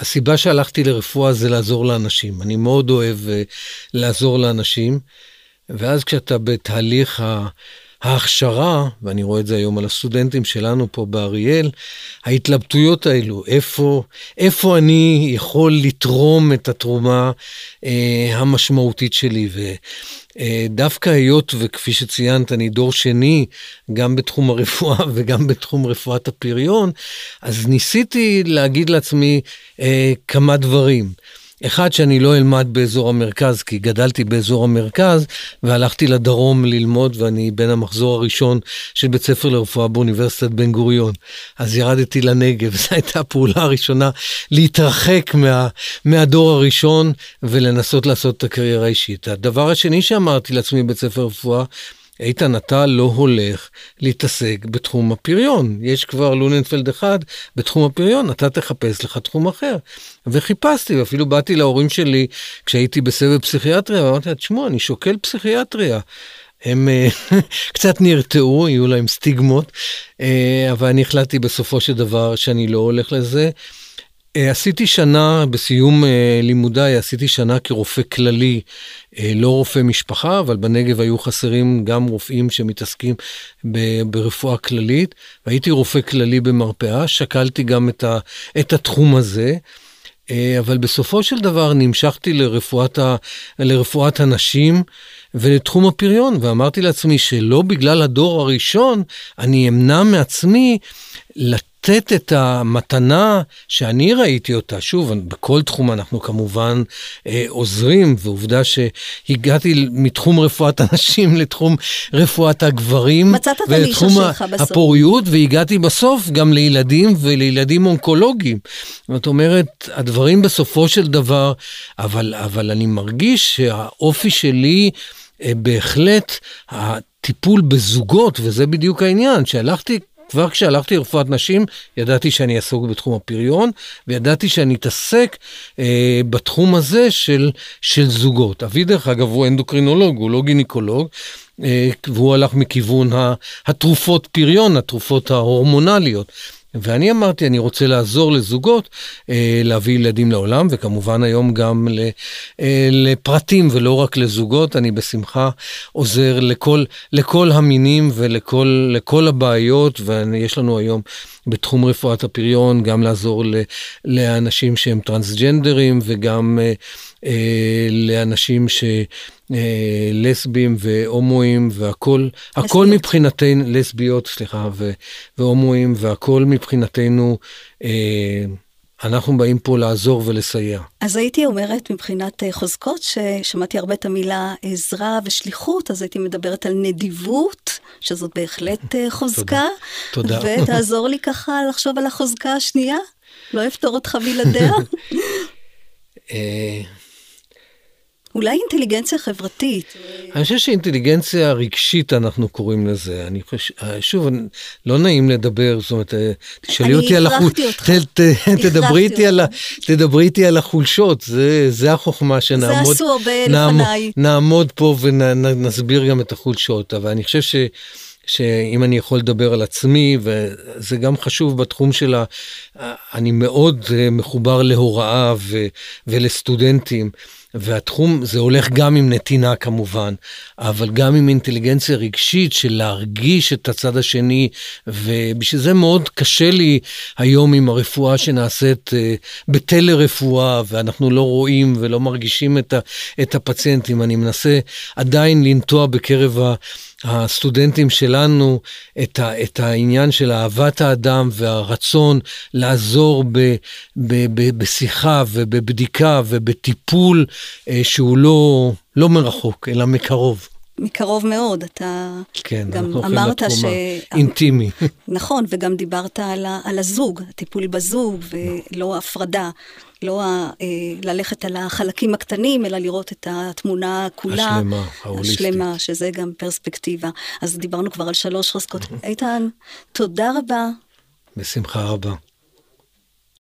הסיבה שהלכתי לרפואה זה לעזור לאנשים. אני מאוד אוהב לעזור לאנשים. ואז כשאתה בתהליך ההכשרה, ואני רואה את זה היום על הסטודנטים שלנו פה באריאל, ההתלבטויות האלו, איפה, איפה אני יכול לתרום את התרומה אה, המשמעותית שלי. ודווקא אה, היות וכפי שציינת, אני דור שני, גם בתחום הרפואה וגם בתחום רפואת הפריון, אז ניסיתי להגיד לעצמי אה, כמה דברים. אחד, שאני לא אלמד באזור המרכז, כי גדלתי באזור המרכז, והלכתי לדרום ללמוד, ואני בין המחזור הראשון של בית ספר לרפואה באוניברסיטת בן גוריון. אז ירדתי לנגב, זו הייתה הפעולה הראשונה, להתרחק מה, מהדור הראשון ולנסות לעשות את הקריירה האישית. הדבר השני שאמרתי לעצמי בבית ספר לרפואה, איתן, אתה לא הולך להתעסק בתחום הפריון. יש כבר לוננפלד אחד בתחום הפריון, אתה תחפש לך תחום אחר. וחיפשתי, ואפילו באתי להורים שלי כשהייתי בסבב פסיכיאטריה, ואמרתי לה, תשמעו, אני שוקל פסיכיאטריה. הם קצת נרתעו, יהיו להם סטיגמות, אבל אני החלטתי בסופו של דבר שאני לא הולך לזה. אה, עשיתי שנה, בסיום אה, לימודיי, עשיתי שנה כרופא כללי, אה, לא רופא משפחה, אבל בנגב היו חסרים גם רופאים שמתעסקים ברפואה כללית, והייתי רופא כללי במרפאה, שקלתי גם את, ה, את התחום הזה. אבל בסופו של דבר נמשכתי לרפואת, ה, לרפואת הנשים ולתחום הפריון, ואמרתי לעצמי שלא בגלל הדור הראשון אני אמנע מעצמי לתת לתת את המתנה שאני ראיתי אותה, שוב, בכל תחום אנחנו כמובן אה, עוזרים, ועובדה שהגעתי מתחום רפואת הנשים לתחום רפואת הגברים. מצאת את הנישה שלך בסוף. הפוריות, והגעתי בסוף גם לילדים ולילדים אונקולוגיים. זאת אומרת, הדברים בסופו של דבר, אבל, אבל אני מרגיש שהאופי שלי אה, בהחלט, הטיפול בזוגות, וזה בדיוק העניין, שהלכתי כבר כשהלכתי לרפואת נשים, ידעתי שאני אעסוק בתחום הפריון, וידעתי שאני אתעסק אה, בתחום הזה של, של זוגות. אבי, דרך אגב, הוא אנדוקרינולוג, הוא לא גינקולוג, אה, והוא הלך מכיוון התרופות פריון, התרופות ההורמונליות. ואני אמרתי, אני רוצה לעזור לזוגות אה, להביא ילדים לעולם, וכמובן היום גם ל, אה, לפרטים ולא רק לזוגות, אני בשמחה עוזר לכל, לכל המינים ולכל הבעיות, ויש לנו היום בתחום רפואת הפריון גם לעזור ל, לאנשים שהם טרנסג'נדרים וגם אה, אה, לאנשים ש... אה, לסבים והומואים והכל, הכל מבחינתנו, לסביות, סליחה, ו, והומואים והכל מבחינתנו, אה, אנחנו באים פה לעזור ולסייע. אז הייתי אומרת מבחינת אה, חוזקות, ששמעתי הרבה את המילה עזרה ושליחות, אז הייתי מדברת על נדיבות, שזאת בהחלט אה, חוזקה. תודה. ותעזור לי ככה לחשוב על החוזקה השנייה, לא אפתור אותך בלעדיה. אה, אולי אינטליגנציה חברתית. אני חושב שאינטליגנציה רגשית אנחנו קוראים לזה. אני חושב, שוב, לא נעים לדבר, זאת אומרת, תשאלי אותי על החולשות. תדברי איתי על, תדברי איתי על החולשות, זה, זה החוכמה שנעמוד. זה עשו הרבה לפניי. נעמוד פה ונסביר גם את החולשות, אבל אני חושב ש... שאם אני יכול לדבר על עצמי, וזה גם חשוב בתחום של ה... אני מאוד מחובר להוראה ו... ולסטודנטים. והתחום, זה הולך גם עם נתינה כמובן, אבל גם עם אינטליגנציה רגשית של להרגיש את הצד השני, ובשביל זה מאוד קשה לי היום עם הרפואה שנעשית uh, בטלרפואה, ואנחנו לא רואים ולא מרגישים את, ה, את הפציינטים. אני מנסה עדיין לנטוע בקרב ה... הסטודנטים שלנו את, ה, את העניין של אהבת האדם והרצון לעזור ב, ב, ב, בשיחה ובבדיקה ובטיפול אה, שהוא לא, לא מרחוק, אלא מקרוב. מקרוב מאוד, אתה כן, גם אמרת ש... אינטימי. נכון, וגם דיברת על, ה, על הזוג, הטיפול בזוג ולא הפרדה. לא ה, אה, ללכת על החלקים הקטנים, אלא לראות את התמונה כולה. השלמה, ההוליסטית. השלמה, שזה גם פרספקטיבה. אז דיברנו כבר על שלוש חזקות. איתן, תודה רבה. בשמחה רבה.